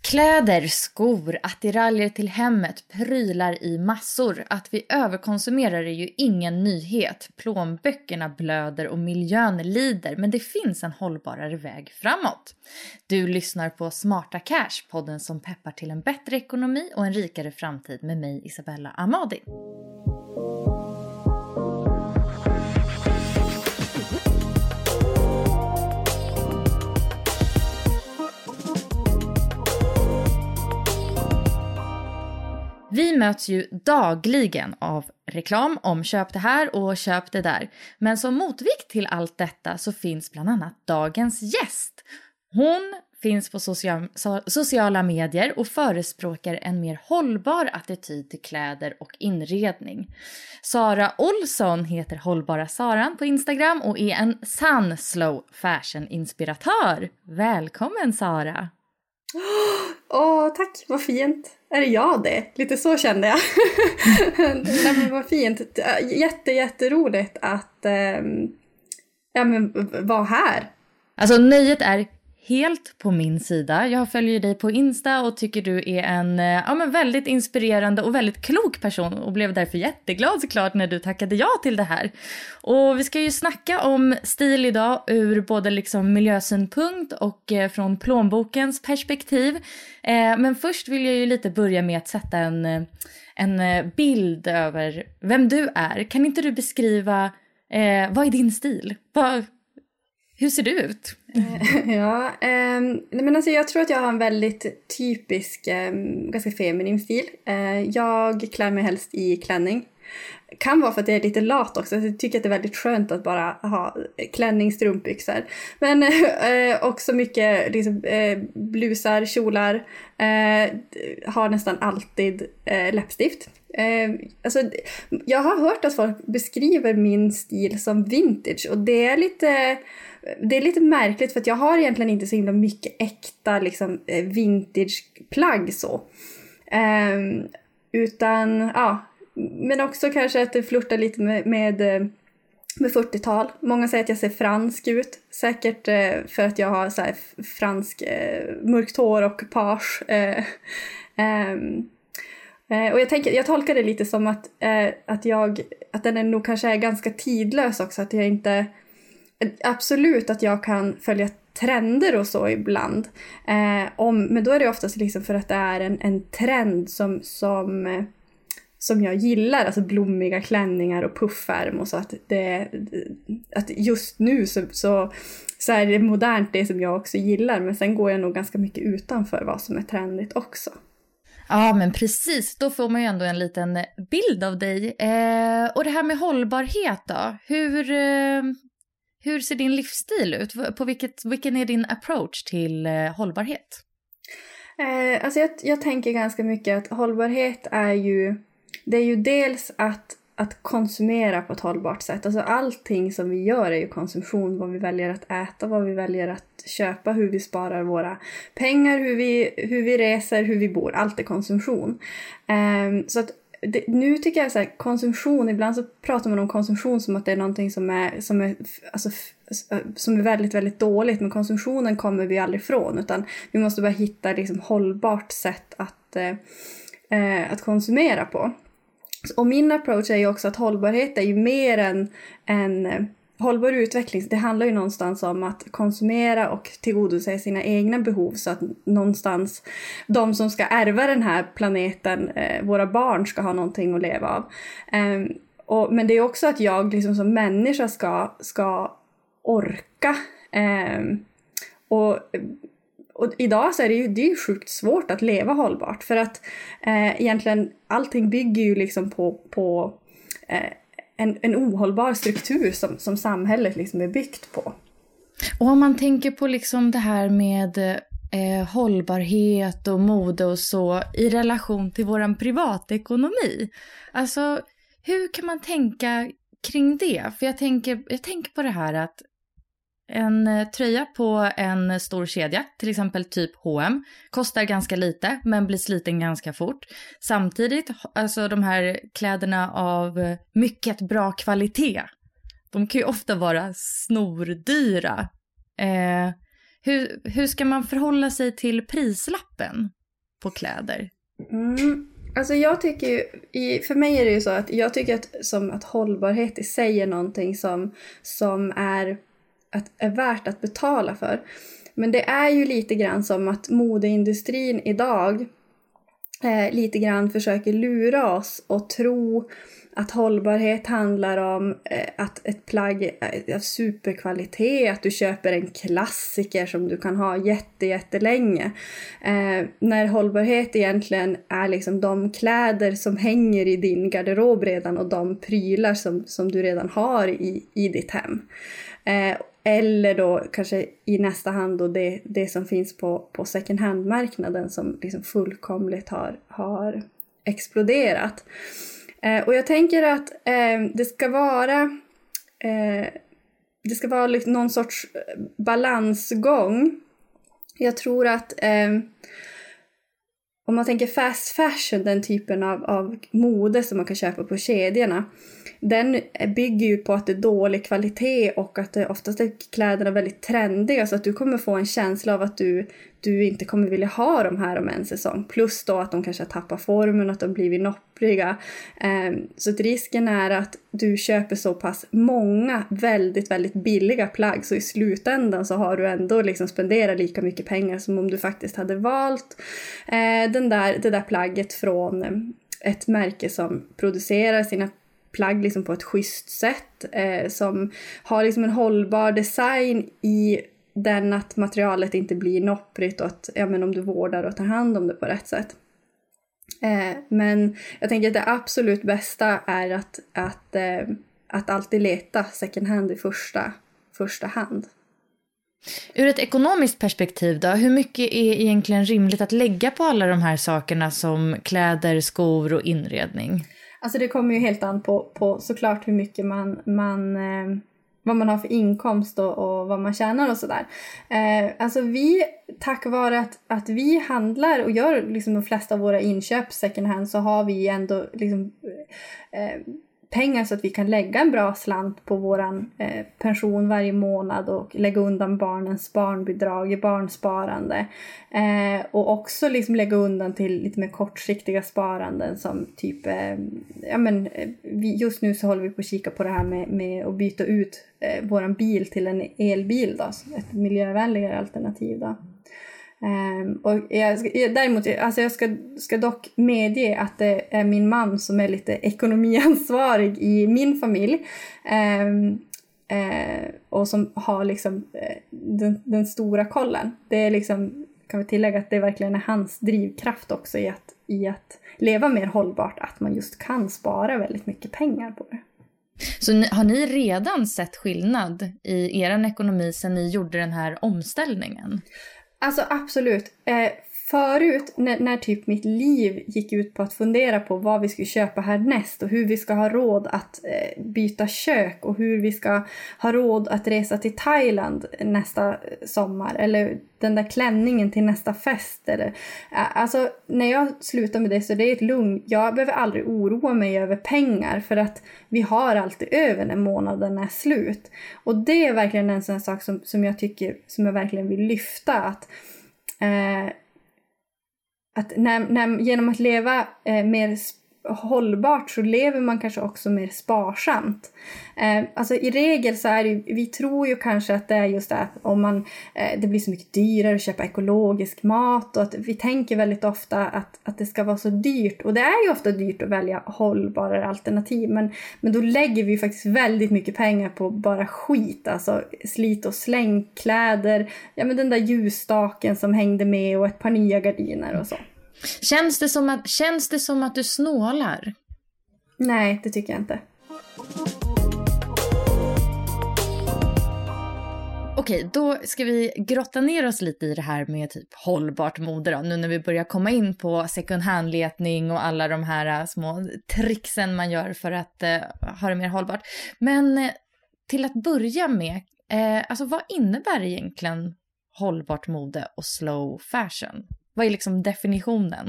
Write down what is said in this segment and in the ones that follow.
Kläder, skor, attiraljer till hemmet, prylar i massor. Att vi överkonsumerar är ju ingen nyhet. Plånböckerna blöder och miljön lider, men det finns en hållbarare väg framåt. Du lyssnar på Smarta Cash, podden som peppar till en bättre ekonomi och en rikare framtid med mig Isabella Amadi. Vi möts ju dagligen av reklam om köp det här och köp det där. Men som motvikt till allt detta så finns bland annat dagens gäst. Hon finns på social, so sociala medier och förespråkar en mer hållbar attityd till kläder och inredning. Sara Olsson heter Hållbara Saran på Instagram och är en sann slow fashion-inspiratör. Välkommen Sara! Åh, oh, tack, vad fint. Är det jag det? Lite så kände jag. Nej, men vad fint. Jätte, jätteroligt att ähm, ja, men, vara här. Alltså nöjet är helt på min sida. Jag följer dig på Insta och tycker du är en eh, ja, men väldigt inspirerande och väldigt klok person och blev därför jätteglad såklart när du tackade ja till det här. Och vi ska ju snacka om stil idag ur både liksom miljösynpunkt och eh, från plånbokens perspektiv. Eh, men först vill jag ju lite börja med att sätta en, en bild över vem du är. Kan inte du beskriva eh, vad är din stil? Vad, hur ser du ut? ja, eh, men alltså jag tror att jag har en väldigt typisk, eh, ganska feminin stil. Eh, jag klär mig helst i klänning. Kan vara för att jag är lite lat också, jag tycker att det är väldigt skönt att bara ha klänning, strumpbyxor. Men eh, också mycket liksom, eh, blusar, kjolar. Eh, har nästan alltid eh, läppstift. Eh, alltså, jag har hört att folk beskriver min stil som vintage och det är lite det är lite märkligt för att jag har egentligen inte så himla mycket äkta liksom, eh, vintageplagg så. Um, utan, ja, men också kanske att det flörtar lite med, med, eh, med 40-tal. Många säger att jag ser fransk ut. Säkert eh, för att jag har så här fransk eh, mörkt hår och page. Eh, ehm, eh, och jag, tänker, jag tolkar det lite som att, eh, att, jag, att den är nog kanske är ganska tidlös också. Att jag inte eh, absolut att jag kan följa trender och så ibland. Eh, om, men då är det oftast liksom för att det är en, en trend som, som, eh, som jag gillar. Alltså blommiga klänningar och puffärm och så. Att, det, att just nu så, så, så är det modernt det som jag också gillar. Men sen går jag nog ganska mycket utanför vad som är trendigt också. Ja, men precis. Då får man ju ändå en liten bild av dig. Eh, och det här med hållbarhet då? Hur, eh, hur ser din livsstil ut? På vilket, vilken är din approach till eh, hållbarhet? Eh, alltså jag, jag tänker ganska mycket att hållbarhet är ju, det är ju dels att att konsumera på ett hållbart sätt. Alltså allting som vi gör är ju konsumtion. Vad vi väljer att äta, vad vi väljer att köpa, hur vi sparar våra pengar, hur vi, hur vi reser, hur vi bor. Allt är konsumtion. Um, så att det, nu tycker jag så här, konsumtion, ibland så pratar man om konsumtion som att det är någonting som är, som är, alltså, som är väldigt, väldigt dåligt. Men konsumtionen kommer vi aldrig ifrån utan vi måste bara hitta liksom hållbart sätt att, eh, eh att konsumera på. Och min approach är ju också att hållbarhet är ju mer än, än eh, hållbar utveckling. Det handlar ju någonstans om att konsumera och tillgodose sina egna behov så att någonstans de som ska ärva den här planeten, eh, våra barn, ska ha någonting att leva av. Ehm, och, men det är också att jag liksom som människa ska, ska orka. Eh, och och idag så är det ju, det är ju sjukt svårt att leva hållbart för att eh, egentligen allting bygger ju liksom på, på eh, en, en ohållbar struktur som, som samhället liksom är byggt på. Och om man tänker på liksom det här med eh, hållbarhet och mode och så i relation till vår privatekonomi. Alltså, hur kan man tänka kring det? För jag tänker, jag tänker på det här att en eh, tröja på en eh, stor kedja, till exempel typ H&M, kostar ganska lite men blir sliten ganska fort. Samtidigt, alltså de här kläderna av eh, mycket bra kvalitet, de kan ju ofta vara snordyra. Eh, hur, hur ska man förhålla sig till prislappen på kläder? Mm. Alltså jag tycker ju, för mig är det ju så att jag tycker att, som att hållbarhet i sig är någonting som, som är att, är värt att betala för. Men det är ju lite grann som att modeindustrin idag eh, lite grann försöker lura oss och tro att hållbarhet handlar om eh, att ett plagg är av superkvalitet, att du köper en klassiker som du kan ha jätte, jättelänge. Eh, när hållbarhet egentligen är liksom de kläder som hänger i din garderob redan och de prylar som, som du redan har i, i ditt hem. Eh, eller då kanske i nästa hand då det, det som finns på, på second hand-marknaden som liksom fullkomligt har, har exploderat. Eh, och jag tänker att eh, det ska vara eh, det ska vara liksom någon sorts eh, balansgång. Jag tror att eh, om man tänker fast fashion, den typen av, av mode som man kan köpa på kedjorna, den bygger ju på att det är dålig kvalitet och att det oftast är kläderna väldigt trendiga så att du kommer få en känsla av att du, du inte kommer vilja ha de här om en säsong. Plus då att de kanske har tappat formen, att de blivit noppriga. Ehm, så att risken är att du köper så pass många väldigt, väldigt billiga plagg så i slutändan så har du ändå liksom spenderat lika mycket pengar som om du faktiskt hade valt eh, den där, det där plagget från eh, ett märke som producerar sina plagg liksom på ett schysst sätt eh, som har liksom en hållbar design i den att materialet inte blir nopprigt och att ja, men om du vårdar och tar hand om det på rätt sätt. Eh, men jag tänker att det absolut bästa är att, att, eh, att alltid leta second hand i första, första hand. Ur ett ekonomiskt perspektiv då, hur mycket är egentligen rimligt att lägga på alla de här sakerna som kläder, skor och inredning? Alltså det kommer ju helt an på, på såklart hur mycket man, man eh, vad man har för inkomst och, och vad man tjänar och sådär. Eh, alltså vi, tack vare att, att vi handlar och gör liksom de flesta av våra inköp second hand så har vi ändå liksom, eh, pengar så att vi kan lägga en bra slant på vår eh, pension varje månad och lägga undan barnens barnbidrag i barnsparande. Eh, och också liksom lägga undan till lite mer kortsiktiga sparanden som typ, eh, ja men eh, vi, just nu så håller vi på att kika på det här med, med att byta ut eh, vår bil till en elbil då, ett miljövänligare alternativ då. Um, och jag, däremot, alltså jag ska, ska dock medge att det är min man som är lite ekonomiansvarig i min familj. Um, uh, och som har liksom uh, den, den, stora kollen. Det är liksom, kan vi tillägga att det verkligen är hans drivkraft också i att, i att leva mer hållbart, att man just kan spara väldigt mycket pengar på det. Så ni, har ni redan sett skillnad i er ekonomi sen ni gjorde den här omställningen? Alltså absolut. Eh, förut när, när, typ mitt liv gick ut på att fundera på vad vi skulle köpa härnäst och hur vi ska ha råd att eh, byta kök och hur vi ska ha råd att resa till Thailand nästa eh, sommar eller den där klänningen till nästa fest. Eller, alltså när jag slutar med det så det är ett lugn. Jag behöver aldrig oroa mig över pengar för att vi har alltid över när månaden är slut. Och det är verkligen en sån sak som, som jag tycker, som jag verkligen vill lyfta. att eh, att när, när, genom att leva eh, mer hållbart så lever man kanske också mer sparsamt. Eh, alltså i regel så är det vi tror ju kanske att det är just det att om man, eh, det blir så mycket dyrare att köpa ekologisk mat och att vi tänker väldigt ofta att, att det ska vara så dyrt och det är ju ofta dyrt att välja hållbarare alternativ men, men då lägger vi faktiskt väldigt mycket pengar på bara skit, alltså slit och slängkläder, ja men den där ljusstaken som hängde med och ett par nya gardiner och så. Känns det som att, känns det som att du snålar? Nej, det tycker jag inte. Okej, då ska vi grotta ner oss lite i det här med typ hållbart mode då, nu när vi börjar komma in på second hand-letning och alla de här äh, små tricksen man gör för att uh, ha det mer hållbart. Men uh, till att börja med, uh, alltså vad innebär egentligen hållbart mode och slow fashion? Vad är liksom definitionen?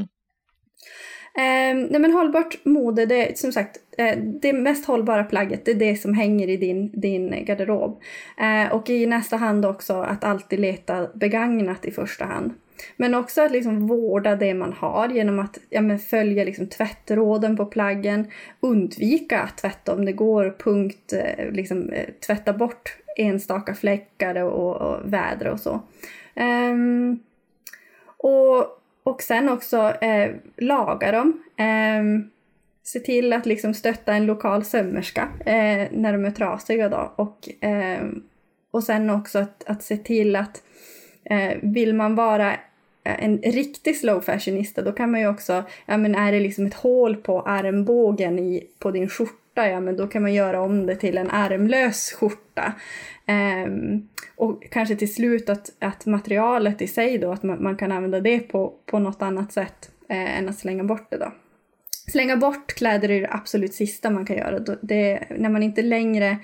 Eh, nej men hållbart mode, det är som sagt eh, det mest hållbara plagget, det är det som hänger i din, din garderob. Eh, och i nästa hand också att alltid leta begagnat i första hand. Men också att liksom vårda det man har genom att ja, men följa liksom tvättråden på plaggen. Undvika att tvätta om det går, punkt, eh, liksom, eh, tvätta bort enstaka fläckar och, och väder och så. Um, och, och sen också eh, laga dem. Eh, se till att liksom stötta en lokal sömmerska eh, när de är trasiga då. Och, eh, och sen också att, att se till att eh, vill man vara eh, en riktig slow fashionista då kan man ju också, ja men är det liksom ett hål på armbågen i, på din skjorta, ja men då kan man göra om det till en ärmlös skjorta. Um, och kanske till slut att, att materialet i sig då, att man, man kan använda det på, på något annat sätt eh, än att slänga bort det då. Slänga bort kläder är det absolut sista man kan göra. Det, när man inte längre...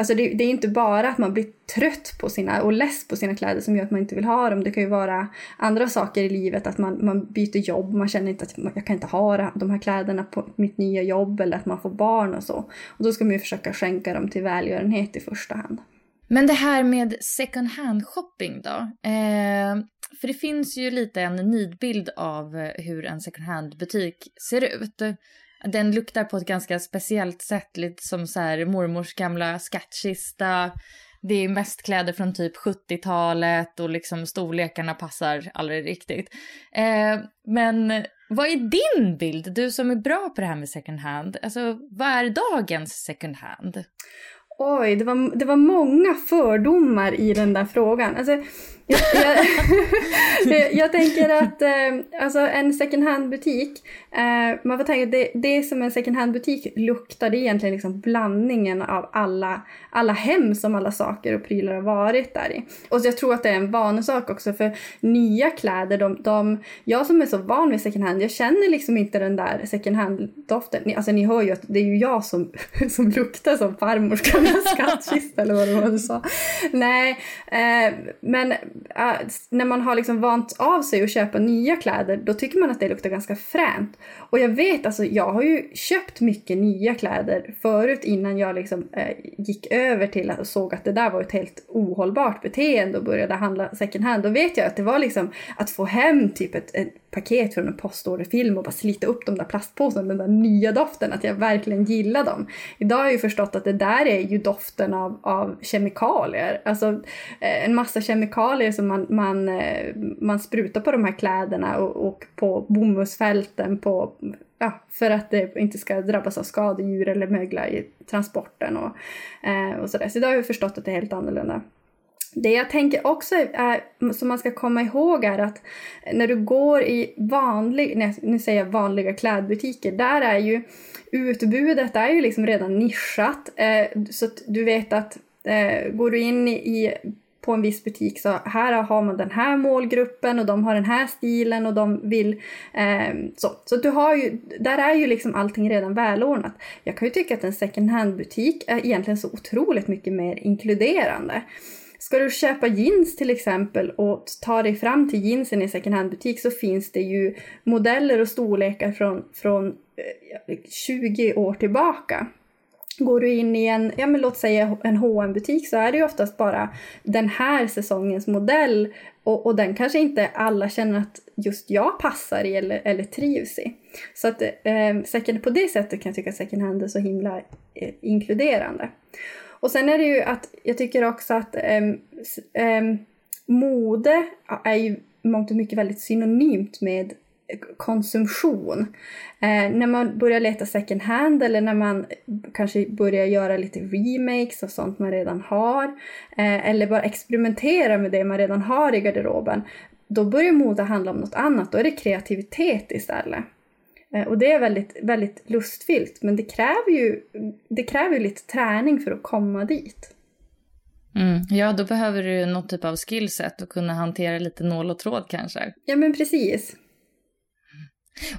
Alltså det, det, är inte bara att man blir trött på sina och less på sina kläder som gör att man inte vill ha dem. Det kan ju vara andra saker i livet, att man, man byter jobb, man känner inte att man, jag kan inte ha de här kläderna på mitt nya jobb eller att man får barn och så. Och då ska man ju försöka skänka dem till välgörenhet i första hand. Men det här med second hand shopping då? Eh, för det finns ju lite en nidbild av eh, hur en second hand butik ser ut. Den luktar på ett ganska speciellt sätt, lite som så här mormors gamla skattkista. Det är mest kläder från typ 70-talet och liksom storlekarna passar aldrig riktigt. Eh, men vad är din bild? Du som är bra på det här med second hand. Alltså, vad är dagens second hand? Oj, det var, det var många fördomar i den där frågan. Alltså, jag, jag, jag tänker att eh, alltså en second hand-butik, eh, man får tänka att det, det som en second hand-butik luktar, det är egentligen liksom blandningen av alla, alla hem som alla saker och prylar har varit där i. Och jag tror att det är en vanesak också, för nya kläder, de, de, jag som är så van vid second hand, jag känner liksom inte den där second hand-doften. Alltså ni hör ju att det är ju jag som, som luktar som farmors gamla skattkista eller vad det var du sa. Nej, eh, men när man har liksom vant av sig att köpa nya kläder, då tycker man att det luktar ganska fränt. Och jag vet, alltså jag har ju köpt mycket nya kläder förut innan jag liksom äh, gick över till att såg att det där var ett helt ohållbart beteende och började handla second hand. Då vet jag att det var liksom att få hem typ ett, ett paket från en postorderfilm och bara slita upp de där plastpåsarna, den där nya doften, att jag verkligen gillar dem. Idag har jag ju förstått att det där är ju doften av, av kemikalier. Alltså eh, en massa kemikalier som man, man, eh, man sprutar på de här kläderna och, och på bomullsfälten på, ja, för att det inte ska drabbas av skadedjur eller mögla i transporten och, eh, och sådär. Så idag har jag förstått att det är helt annorlunda. Det jag tänker också är, som man ska komma ihåg är att när du går i vanlig, nu säger jag vanliga klädbutiker, där är ju utbudet är ju liksom redan nischat. Eh, så att du vet att eh, går du in i på en viss butik så här har man den här målgruppen och de har den här stilen och de vill eh, så. Så du har ju, där är ju liksom allting redan välordnat. Jag kan ju tycka att en second hand butik är egentligen så otroligt mycket mer inkluderande. Ska du köpa jeans till exempel och ta dig fram till jeansen i second hand-butik så finns det ju modeller och storlekar från, från eh, 20 år tillbaka. Går du in i en, ja men låt säga en hm butik så är det ju oftast bara den här säsongens modell och, och den kanske inte alla känner att just jag passar i eller, eller trivs i. Så att eh, second, på det sättet kan jag tycka att second hand är så himla eh, inkluderande. Och sen är det ju att jag tycker också att eh, eh, mode är ju mångt och mycket väldigt synonymt med konsumtion. Eh, när man börjar leta second hand eller när man kanske börjar göra lite remakes av sånt man redan har eh, eller bara experimentera med det man redan har i garderoben då börjar mode handla om något annat. Då är det kreativitet istället. Eh, och det är väldigt, väldigt lustfyllt men det kräver ju, det kräver lite träning för att komma dit. Mm, ja, då behöver du något typ av skillset och kunna hantera lite nål och tråd kanske. Ja, men precis.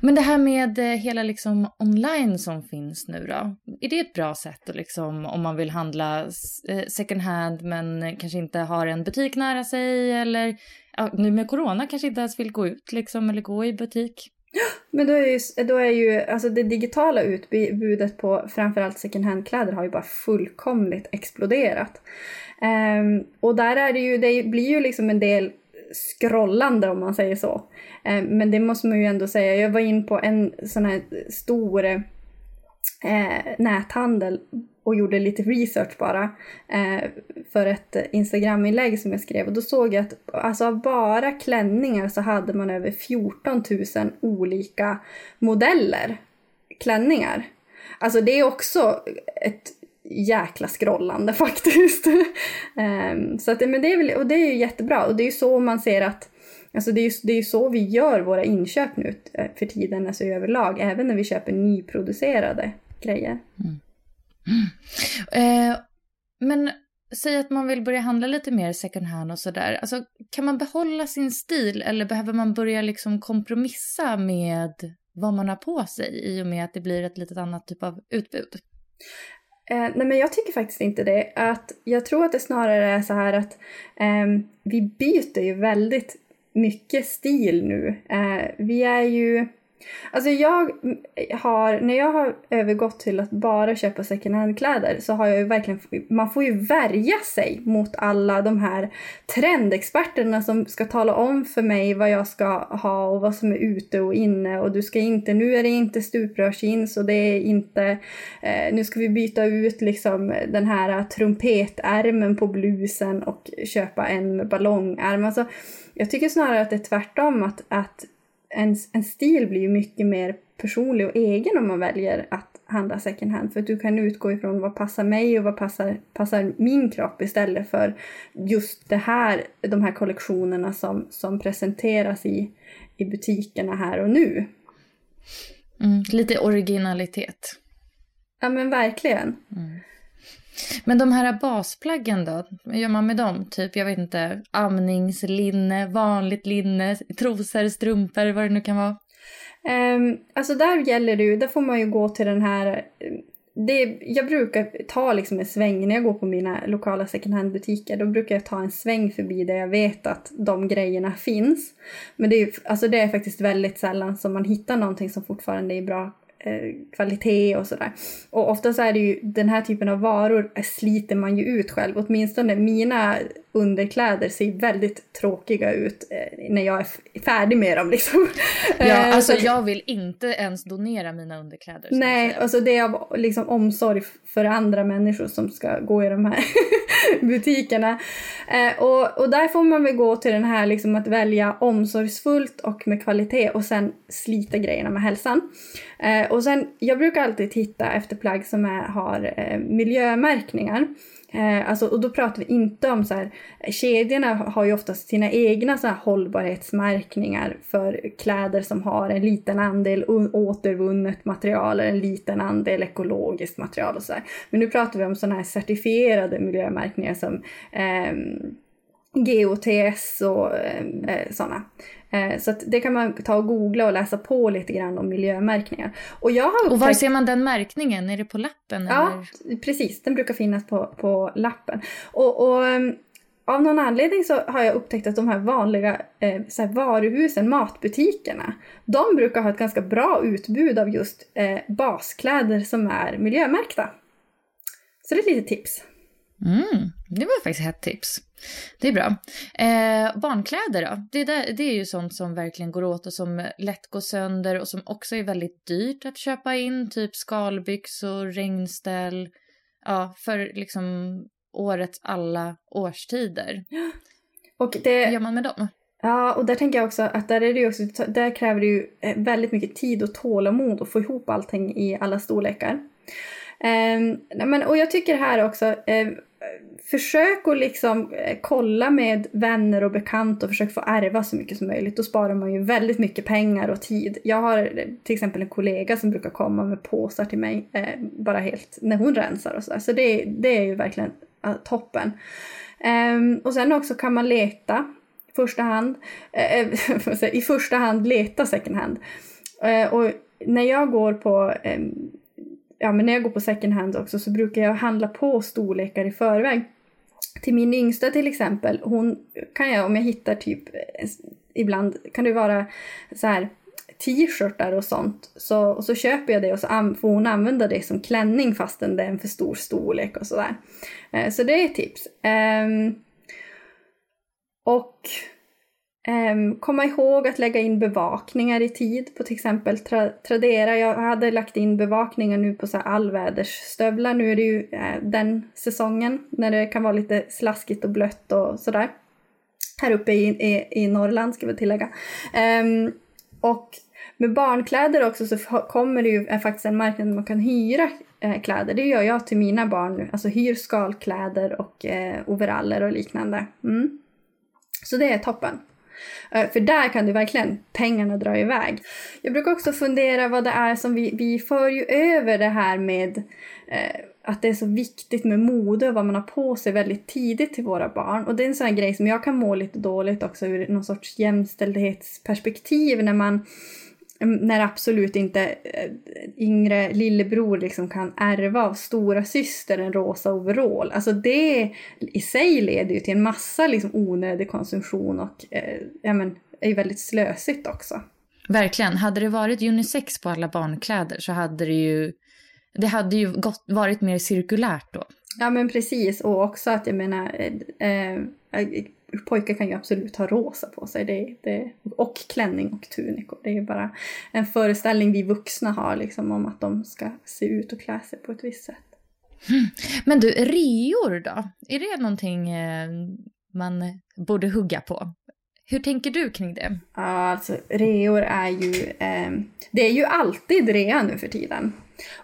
Men det här med eh, hela liksom online som finns nu då, är det ett bra sätt att liksom, om man vill handla eh, second hand men kanske inte har en butik nära sig eller ja, nu med corona kanske inte ens vill gå ut liksom eller gå i butik? Men då är ju, då är ju alltså det digitala utbudet på framförallt second hand-kläder har ju bara fullkomligt exploderat. Um, och där är det ju, det blir ju liksom en del scrollande om man säger så. Eh, men det måste man ju ändå säga. Jag var in på en sån här stor eh, näthandel och gjorde lite research bara eh, för ett Instagram-inlägg som jag skrev och då såg jag att alltså av bara klänningar så hade man över 14 000 olika modeller klänningar. Alltså det är också ett jäkla scrollande faktiskt. um, så att, men det är väl, och det är ju jättebra och det är ju så man ser att Alltså det är ju det är så vi gör våra inköp nu eh, för tiden, alltså överlag, även när vi köper nyproducerade grejer. Mm. mm. Eh, men säg att man vill börja handla lite mer second hand och sådär. Alltså, kan man behålla sin stil eller behöver man börja liksom kompromissa med vad man har på sig i och med att det blir ett lite annat typ av utbud? Eh, nej men jag tycker faktiskt inte det. Att jag tror att det snarare är så här att eh, vi byter ju väldigt mycket stil nu. Eh, vi är ju Alltså jag har, när jag har övergått till att bara köpa second hand-kläder så har jag ju verkligen, man får ju värja sig mot alla de här trendexperterna som ska tala om för mig vad jag ska ha och vad som är ute och inne och du ska inte, nu är det inte stuprörsjeans och det är inte, eh, nu ska vi byta ut liksom den här trumpetärmen på blusen och köpa en ballongärm. Alltså, jag tycker snarare att det är tvärtom att, att en, en stil blir ju mycket mer personlig och egen om man väljer att handla second hand. För att du kan utgå ifrån vad passar mig och vad passar, passar min kropp istället för just det här, de här kollektionerna som, som presenteras i, i butikerna här och nu. Mm, lite originalitet. Ja men verkligen. Mm. Men de här basplaggen då? Vad gör man med dem? Typ, jag vet inte, amningslinne, vanligt linne, trosor, strumpor, vad det nu kan vara. Um, alltså där gäller det ju, där får man ju gå till den här eh, det, jag brukar ta liksom en sväng när jag går på mina lokala second hand-butiker. Då brukar jag ta en sväng förbi där jag vet att de grejerna finns. Men det är, alltså det är faktiskt väldigt sällan som man hittar någonting som fortfarande är i bra Eh, kvalitet och sådär. Och ofta så är det ju den här typen av varor eh, sliter man ju ut själv. Åtminstone mina underkläder ser väldigt tråkiga ut eh, när jag är färdig med dem liksom. Ja, eh, alltså jag vill inte ens donera mina underkläder. Nej, alltså det är av liksom omsorg för andra människor som ska gå i de här butikerna. Eh, och, och där får man väl gå till den här liksom att välja omsorgsfullt och med kvalitet och sen slita grejerna med hälsan. Och sen, jag brukar alltid titta efter plagg som är, har miljömärkningar. Eh, alltså, och då pratar vi inte om så här, kedjorna har ju oftast sina egna så här hållbarhetsmärkningar för kläder som har en liten andel återvunnet material eller en liten andel ekologiskt material och så här. Men nu pratar vi om sådana här certifierade miljömärkningar som eh, GOTS och eh, eh sådana. Eh, så det kan man ta och googla och läsa på lite grann om miljömärkningar. Och, jag har upptäckt... och var ser man den märkningen? Är det på lappen? Ja, eller? precis. Den brukar finnas på, på lappen. Och, och ehm, av någon anledning så har jag upptäckt att de här vanliga eh, så här varuhusen, matbutikerna, de brukar ha ett ganska bra utbud av just eh, baskläder som är miljömärkta. Så det är ett litet tips. Mm, det var faktiskt ett tips. Det är bra. Eh, barnkläder då? Det, där, det är ju sånt som verkligen går åt och som lätt går sönder och som också är väldigt dyrt att köpa in. Typ skalbyxor, regnställ. Ja, för liksom årets alla årstider. Och det... Hur gör man med dem? Ja, och där tänker jag också att där, är det också, där kräver det ju eh, väldigt mycket tid och tålamod att få ihop allting i alla storlekar. Um, men, och jag tycker här också, um, försök att liksom eh, kolla med vänner och bekanta och försök få ärva så mycket som möjligt. Då sparar man ju väldigt mycket pengar och tid. Jag har eh, till exempel en kollega som brukar komma med påsar till mig eh, bara helt när hon rensar och sådär. Så det, det är ju verkligen eh, toppen. Eh, och sen också kan man leta i första hand, eh, i första hand leta second hand. Och när jag går på ehm, ja, men när jag går på second hand också så brukar jag handla på storlekar i förväg. Till min yngsta till exempel, hon kan jag om jag hittar typ eh, ibland kan det vara så här t-shirtar och sånt. Så, och så köper jag det och så får hon använda det som klänning fastän det är en för stor storlek och sådär. Eh, så det är ett tips. Um, och Ehm, komma ihåg att lägga in bevakningar i tid på till exempel tra Tradera. Jag hade lagt in bevakningar nu på så här allvädersstövlar. Nu är det ju uh, den säsongen när det kan vara lite slaskigt och blött och sådär. Här uppe i, i, i Norrland ska vi tillägga. Um, och med barnkläder också så kommer det ju är faktiskt en marknad där man kan hyra eh, kläder. Det gör jag till mina barn nu. Alltså hyr skalkläder och eh, overaller och liknande. Mm. Så det är toppen. Eh, för där kan du verkligen pengarna dra iväg. Jag brukar också fundera vad det är som vi, vi för ju över det här med eh, att det är så viktigt med mode och vad man har på sig väldigt tidigt till våra barn. Och det är en sån här grej som jag kan må lite dåligt också ur någon sorts jämställdhetsperspektiv när man när absolut inte äh, yngre lillebror liksom kan ärva av stora syster en rosa overall. Alltså det i sig leder ju till en massa liksom onödig konsumtion och äh, ja, men, är ju väldigt slösigt också. Verkligen. Hade det varit unisex på alla barnkläder så hade det ju, det hade ju gått, varit mer cirkulärt då. Ja men precis och också att jag menar äh, pojkar kan ju absolut ha rosa på sig. Det, det, och klänning och tunikor. Det är bara en föreställning vi vuxna har liksom, om att de ska se ut och klä sig på ett visst sätt. Mm. Men du, reor då? Är det någonting eh, man borde hugga på? Hur tänker du kring det? Ja, alltså reor är ju... Eh, det är ju alltid rea nu för tiden.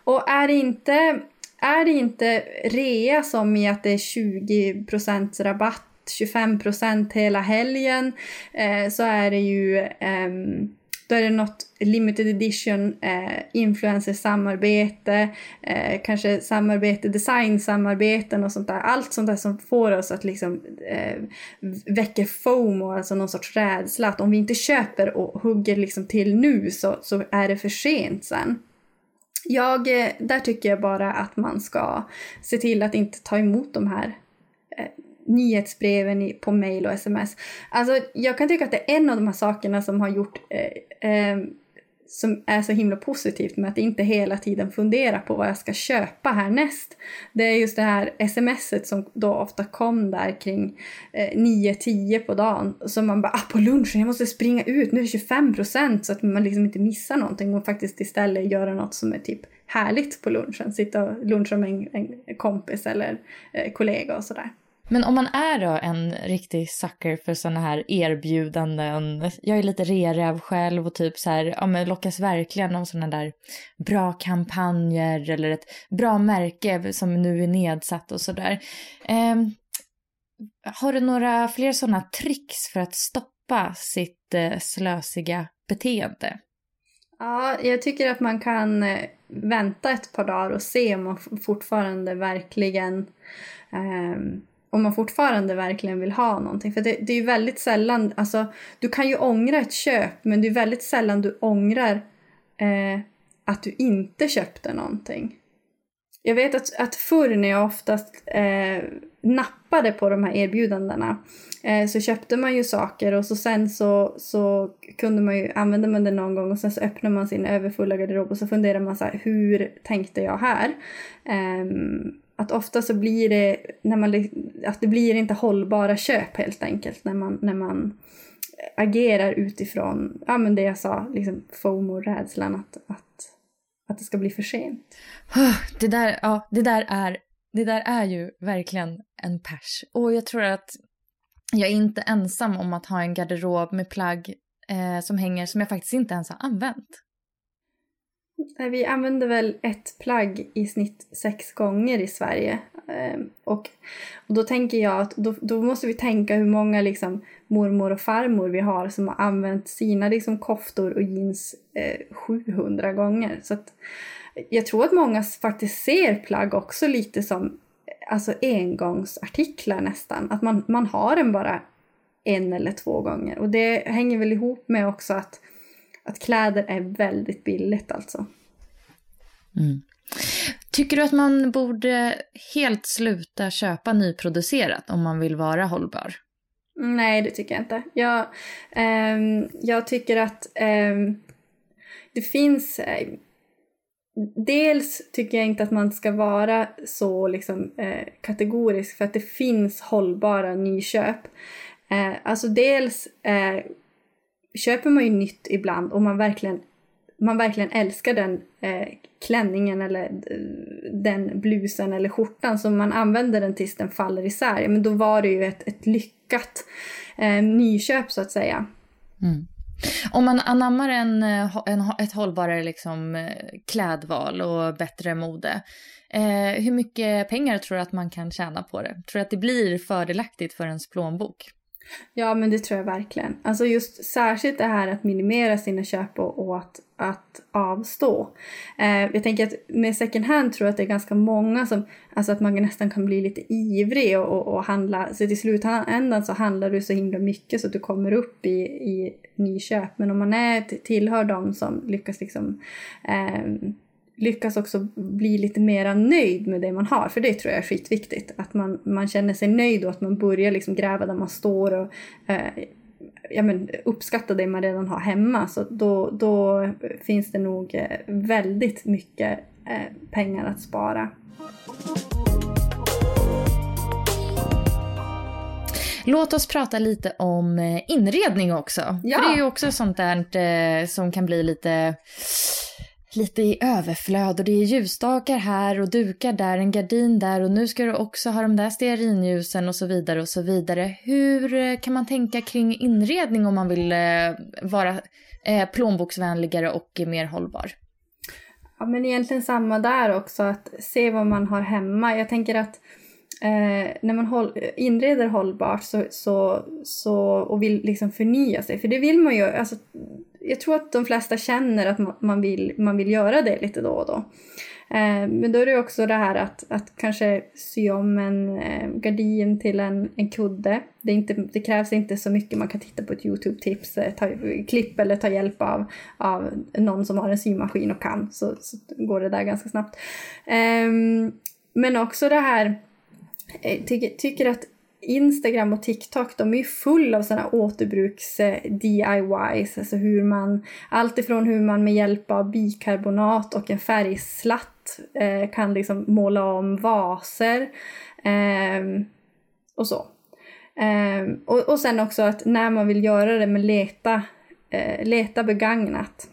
Och är det inte, är det inte rea som i att det är 20% rabatt 25 procent hela helgen eh, så är det ju eh, då är det något limited edition eh, influencer-samarbete, eh, kanske samarbete, design-samarbeten och sånt där. Allt sånt där som får oss att liksom eh, väcka FOMO, alltså någon sorts rädsla. Att om vi inte köper och hugger liksom till nu så, så är det för sent sen. Jag, eh, där tycker jag bara att man ska se till att inte ta emot de här eh, nyhetsbreven på mail och sms. Alltså jag kan tycka att det är en av de här sakerna som har gjort eh, eh, som är så himla positivt med att inte hela tiden fundera på vad jag ska köpa härnäst. Det är just det här smset som då ofta kom där kring eh, 9-10 på dagen. Som man bara, ah, på lunchen, jag måste springa ut, nu är det 25 procent så att man liksom inte missar någonting och faktiskt istället göra något som är typ härligt på lunchen. Sitta och luncha med en, en kompis eller eh, kollega och sådär. Men om man är då en riktig sucker för sådana här erbjudanden, jag är lite reräv själv och typ så här, ja men lockas verkligen av sådana där bra kampanjer eller ett bra märke som nu är nedsatt och sådär. Eh, har du några fler sådana tricks för att stoppa sitt eh, slösiga beteende? Ja, jag tycker att man kan eh, vänta ett par dagar och se om man fortfarande verkligen eh, om man fortfarande verkligen vill ha någonting. För det, det är ju väldigt sällan, alltså du kan ju ångra ett köp men det är väldigt sällan du ångrar eh, att du inte köpte någonting. Jag vet att, att förr när jag oftast eh, nappade på de här erbjudandena eh, så köpte man ju saker och så sen så, så kunde man ju, använda man det någon gång och sen så öppnar man sin överfulla garderob och så funderar man så här, hur tänkte jag här? Ehm, att ofta så blir det, när man, liksom, att det blir inte hållbara köp helt enkelt när man, när man agerar utifrån ja, men det jag sa, liksom FOMO-rädslan att, att, att det ska bli för sent. Det där, ja, det där, är, det där är ju verkligen en pers. Och jag tror att jag är inte ensam om att ha en garderob med plagg eh, som hänger som jag faktiskt inte ens har använt. Vi använder väl ett plagg i snitt sex gånger i Sverige. Ehm, och, och då tänker jag att då, då måste vi tänka hur många liksom, mormor och farmor vi har som har använt sina liksom, koftor och jeans eh, 700 gånger. Så att, jag tror att många faktiskt ser plagg också lite som alltså engångsartiklar nästan. Att man, man har den bara en eller två gånger. Och det hänger väl ihop med också att att kläder är väldigt billigt alltså. Mm. Tycker du att man borde helt sluta köpa nyproducerat om man vill vara hållbar? Nej, det tycker jag inte. Jag, eh, jag tycker att eh, det finns... Eh, dels tycker jag inte att man ska vara så liksom, eh, kategorisk för att det finns hållbara nyköp. Eh, alltså dels eh, köper man ju nytt ibland och man verkligen, man verkligen älskar den eh, klänningen eller eh, den blusen eller skjortan så man använder den tills den faller isär. Men då var det ju ett, ett lyckat eh, nyköp så att säga. Mm. Om man anammar en, eh, en, ett hållbarare liksom, eh, klädval och bättre mode, eh, hur mycket pengar tror du att man kan tjäna på det? Tror du att det blir fördelaktigt för ens plånbok? Ja, men det tror jag verkligen. Alltså just särskilt det här att minimera sina köp och, och att, att avstå. Eh, jag tänker att med second hand tror jag att det är ganska många som, alltså att man nästan kan bli lite ivrig och, och, och handla, så till slutändan så handlar du så himla mycket så att du kommer upp i, i nyköp. Men om man är, tillhör de som lyckas liksom eh, lyckas också bli lite mera nöjd med det man har. För det tror jag är skitviktigt. Att man, man känner sig nöjd och att man börjar liksom gräva där man står och eh, ja, men, uppskatta det man redan har hemma. Så då, då finns det nog eh, väldigt mycket eh, pengar att spara. Låt oss prata lite om eh, inredning också. Ja. För det är ju också sånt där eh, som kan bli lite lite i överflöd och det är ljusstakar här och dukar där, en gardin där och nu ska du också ha de där stearinljusen och så vidare och så vidare. Hur eh, kan man tänka kring inredning om man vill eh, vara eh, plånboksvänligare och mer hållbar? Ja men egentligen samma där också, att se vad man har hemma. Jag tänker att eh, när man håll, inreder hållbart så, så, så, och vill liksom förnya sig, för det vill man ju, alltså jag tror att de flesta känner att man vill, man vill göra det lite då och då. Eh, men då är det också det här att, att kanske sy om en eh, gardin till en, en kudde. Det, inte, det krävs inte så mycket, man kan titta på ett Youtube-tips, eh, ta, klipp eller ta hjälp av, av någon som har en symaskin och kan, så, så går det där ganska snabbt. Ehm, men också det här, eh, tycker, tycker att Instagram och TikTok de är ju full av sådana återbruks-DIYs. Eh, alltså hur man, allt ifrån hur man med hjälp av bikarbonat och en färgslatt eh, kan liksom måla om vaser eh, och så. Eh, och, och sen också att när man vill göra det med leta, eh, leta begagnat.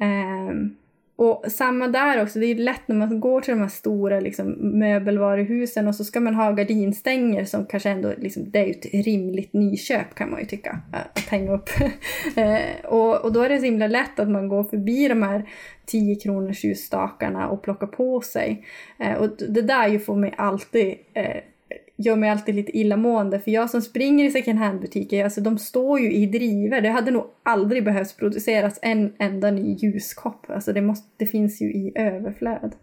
Um, och samma där också, det är lätt när man går till de här stora liksom, möbelvaruhusen och så ska man ha gardinstänger som kanske ändå, liksom, det är ju ett rimligt nyköp kan man ju tycka, att hänga upp. Eh, och, och då är det så himla lätt att man går förbi de här 10 kronors ljusstakarna och plockar på sig. Eh, och det där ju får mig alltid eh, gör mig alltid lite illamående för jag som springer i second hand-butiker, alltså de står ju i driver. Det hade nog aldrig behövt produceras en enda ny ljuskopp. Alltså det, måste, det finns ju i överflöd.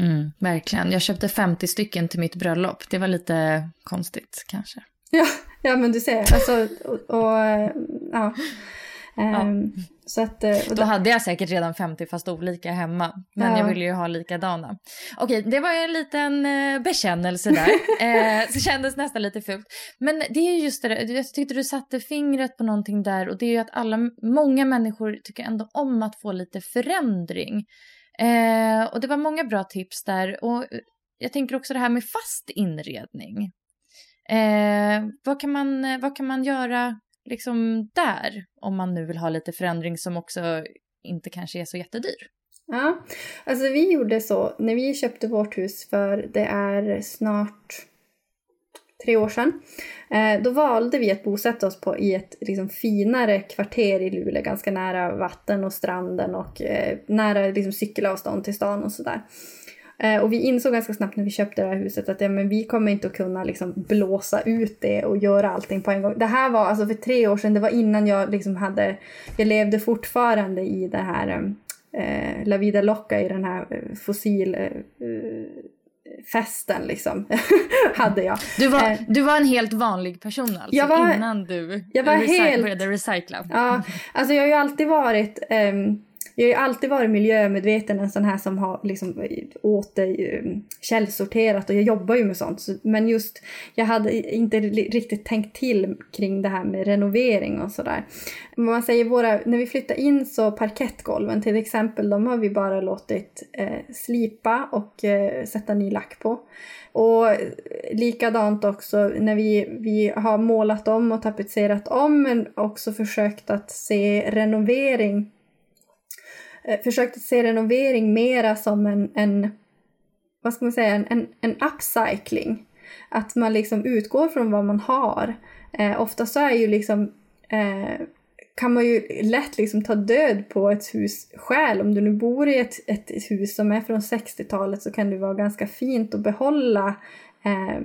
Mm, verkligen. Jag köpte 50 stycken till mitt bröllop. Det var lite konstigt kanske. Ja, ja men du ser. Alltså, och, och ja. Ja. Ehm, så att, eh, och Då hade jag säkert redan 50 fast olika hemma. Men Ja. jag ville ju ha likadana. Okej, det var en liten eh, bekännelse där. eh, så kändes nästan lite fult. Men det är ju just det där, jag tyckte du satte fingret på någonting där och det är ju att alla, många människor tycker ändå om att få lite förändring. Eh, och det var många bra tips där och jag tänker också det här med fast inredning. Eh, vad, kan man, eh, vad kan man göra liksom där om man nu vill ha lite förändring som också inte kanske är så jättedyr? Ja, alltså vi gjorde så när vi köpte vårt hus för det är snart tre år sedan. Eh, då valde vi att bosätta oss på, i ett liksom, finare kvarter i Luleå, ganska nära vatten och stranden och eh, nära liksom, cykelavstånd till stan och sådär. Eh, och vi insåg ganska snabbt när vi köpte det här huset att ja, men vi kommer inte att kunna liksom, blåsa ut det och göra allting på en gång. Det här var alltså för tre år sedan, det var innan jag liksom hade, jag levde fortfarande i det här eh, La Vida Loca i den här eh, fossil eh, eh, festen liksom. hade jag. Du var, du var en helt vanlig person alltså Jag var- innan du jag var recy- helt- började recycla? Ja, alltså jag har ju alltid varit ehm, jag har ju alltid varit miljömedveten, en sån här som har liksom eh, åter eh, källsorterat och jag jobbar ju med sånt. Men just, jag hade inte riktigt tänkt till kring det här med renovering och sådär. Man säger våra, när vi flyttar in så parkettgolven till exempel, de har vi bara låtit eh, slipa och eh, sätta ny lack på. Och eh, likadant också när vi, vi har målat om och tapetserat om men också försökt att se renovering Eh, försökte försökt att se renovering mera som en, en vad ska man säga, en, en, en upcycling. Att man liksom utgår från vad man har. Eh, ofta så är ju liksom eh, kan man ju lätt liksom ta död på ett hus själv. Om du nu bor i ett, ett hus som är från 60-talet så kan det vara ganska fint att behålla eh,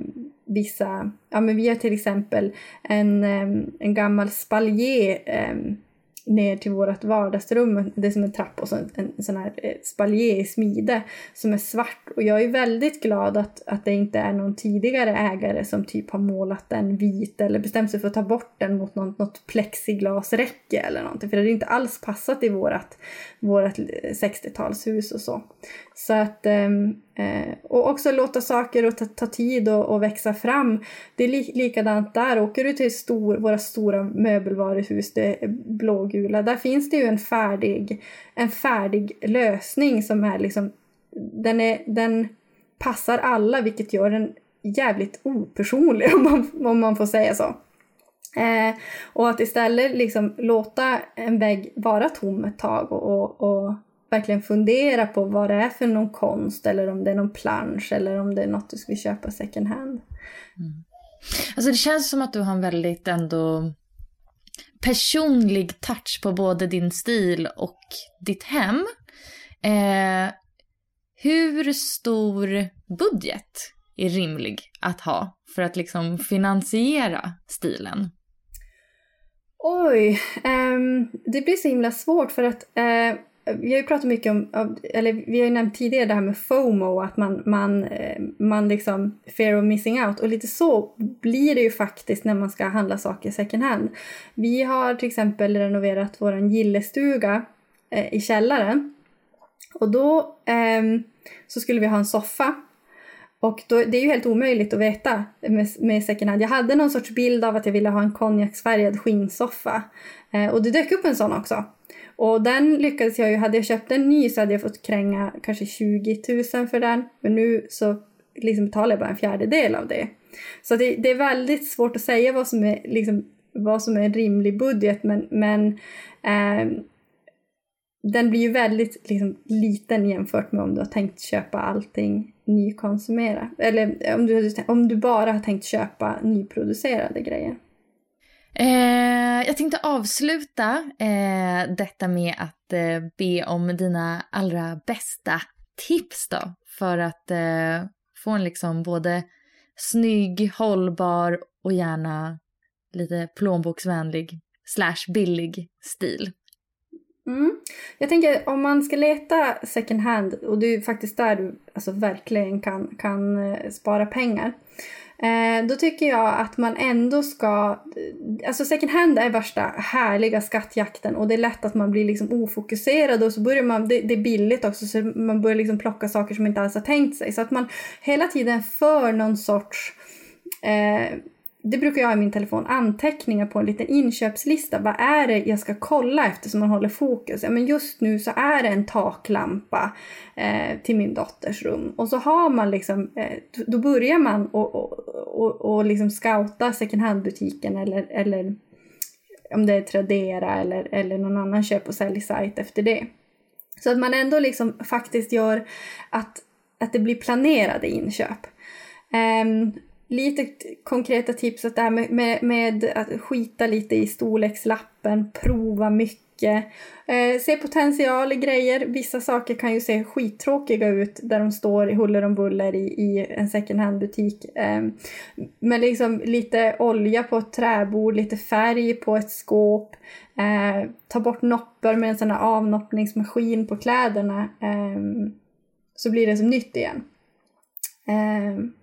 vissa, ja men vi har till exempel en, eh, en gammal spaljer eh, ner till vårt vardagsrum. Det är som en trappa och så en, en sån här eh, spaljé spaljer i smide som är svart. Och jag är väldigt glad att, att det inte är någon tidigare ägare som typ har målat den vit eller bestämt sig för att ta bort den mot något, något plexiglasräcke eller någonting. För det hade inte alls passat i vårat, vårat eh, 60-talshus och så. Så att, ehm, eh, och också låta saker och ta, ta tid och, och växa fram. Det är li, likadant där. Åker du till stor, våra stora möbelvaruhus, det blågula, där finns det ju en färdig, en färdig lösning som är liksom, den, är, den passar alla vilket gör den jävligt opersonlig om man, om man får säga så. Eh, och att istället liksom låta en vägg vara tom ett tag och, och, och verkligen fundera på vad det är för någon konst eller om det är någon plansch eller om det är något du ska köpa second hand. Alltså det känns som att du har en väldigt ändå personlig touch på både din stil och ditt hem. Eh, hur stor budget är rimlig att ha för att liksom finansiera stilen? Oj, ehm, det blir så himla svårt för att eh, vi har ju pratat mycket om, eller vi har ju nämnt tidigare det här med FOMO, att man, man, eh, man liksom fear of missing out och lite så blir det ju faktiskt när man ska handla saker second hand. Vi har till exempel renoverat vår gillestuga eh, i källaren och då ehm, så skulle vi ha en soffa och då, det är ju helt omöjligt att veta med, med second hand. Jag hade någon sorts bild av att jag ville ha en konjaksfärgad skinnsoffa. Eh, och det dök upp en sån också. Och den lyckades jag ju, hade jag köpt en ny så hade jag fått kränga kanske 20 000 för den. Men nu så liksom betalar jag bara en fjärdedel av det. Så det, det är väldigt svårt att säga vad som är, liksom, vad som är en rimlig budget men, men eh, den blir ju väldigt liksom, liten jämfört med om du har tänkt köpa allting nykonsumera. Eller om du, om du bara har tänkt köpa nyproducerade grejer. Eh, jag tänkte avsluta eh, detta med att eh, be om dina allra bästa tips då. För att eh, få en liksom både snygg, hållbar och gärna lite plånboksvänlig slash billig stil. Mm. Jag tänker om man ska leta second hand och det är faktiskt där du alltså, verkligen kan, kan eh, spara pengar. Eh, då tycker jag att man ändå ska... Alltså second hand är värsta härliga skattjakten och det är lätt att man blir liksom ofokuserad och så börjar man... Det, det är billigt också så man börjar liksom plocka saker som man inte alls har tänkt sig. Så att man hela tiden för någon sorts... Eh, det brukar jag ha i min telefon, anteckningar på en liten inköpslista. Vad är det jag ska kolla efter man håller fokus? Ja, men just nu så är det en taklampa eh, till min dotters rum. Och så har man liksom, eh, då börjar man och, och, och, och liksom scouta second hand-butiken eller, eller om det är Tradera eller, eller någon annan köp och säljsajt efter det. Så att man ändå liksom faktiskt gör att, att det blir planerade inköp. Um, lite konkreta tips att det här med, med, med, att skita lite i storlekslappen, prova mycket. Eh, se potential i grejer. Vissa saker kan ju se skittråkiga ut där de står i huller om buller i, i en second hand-butik. Eh, men liksom lite olja på ett träbord, lite färg på ett skåp. Eh, ta bort noppar med en sån här avnoppningsmaskin på kläderna. Eh, så blir det som nytt igen. Eh,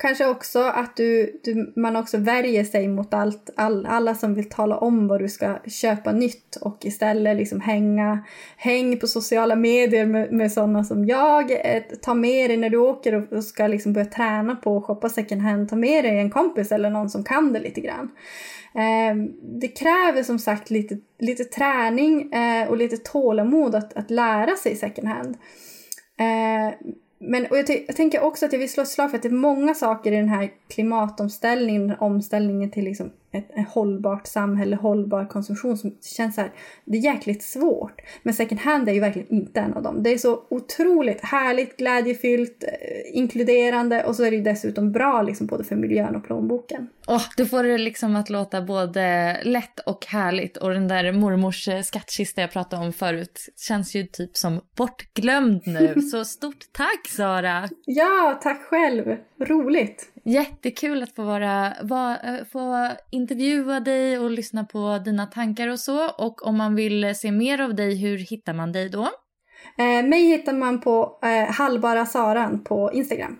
Kanske också att du, du, man också värjer sig mot allt, all, alla som vill tala om vad du ska köpa nytt och istället liksom hänga, häng på sociala medier med, med sådana som jag. Eh, ta med dig när du åker och, och ska liksom börja träna på att shoppa second hand, ta med dig en kompis eller någon som kan det lite grann. Eh, det kräver som sagt lite, lite träning eh, och lite tålamod att, att lära sig second hand. Eh, men och jag, jag, tänker också att jag vill slå ett slag för att det är många saker i den här klimatomställningen, omställningen till liksom ett, ett hållbart samhälle, hållbar konsumtion som känns så här, det är jäkligt svårt. Men second hand är ju verkligen inte en av dem. Det är så otroligt härligt, glädjefyllt, eh, inkluderande och så är det ju dessutom bra liksom både för miljön och plånboken. Oh, du får det liksom att låta både lätt och härligt och den där mormors eh, skattkista jag pratade om förut känns ju typ som bortglömd nu. Så stort tack Sara! Ja, tack själv! Roligt! Jättekul att få, vara, va, eh, få intervjua dig och lyssna på dina tankar och så. Och om man vill se mer av dig, hur hittar man dig då? Eh, mig hittar man på eh, Hallbara Saran på Instagram.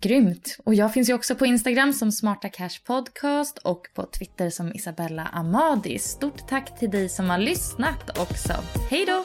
Grymt! Och jag finns ju också på Instagram som Smarta Cash Podcast och på Twitter som Isabella Amadi. Stort tack till dig som har lyssnat också. Hej då!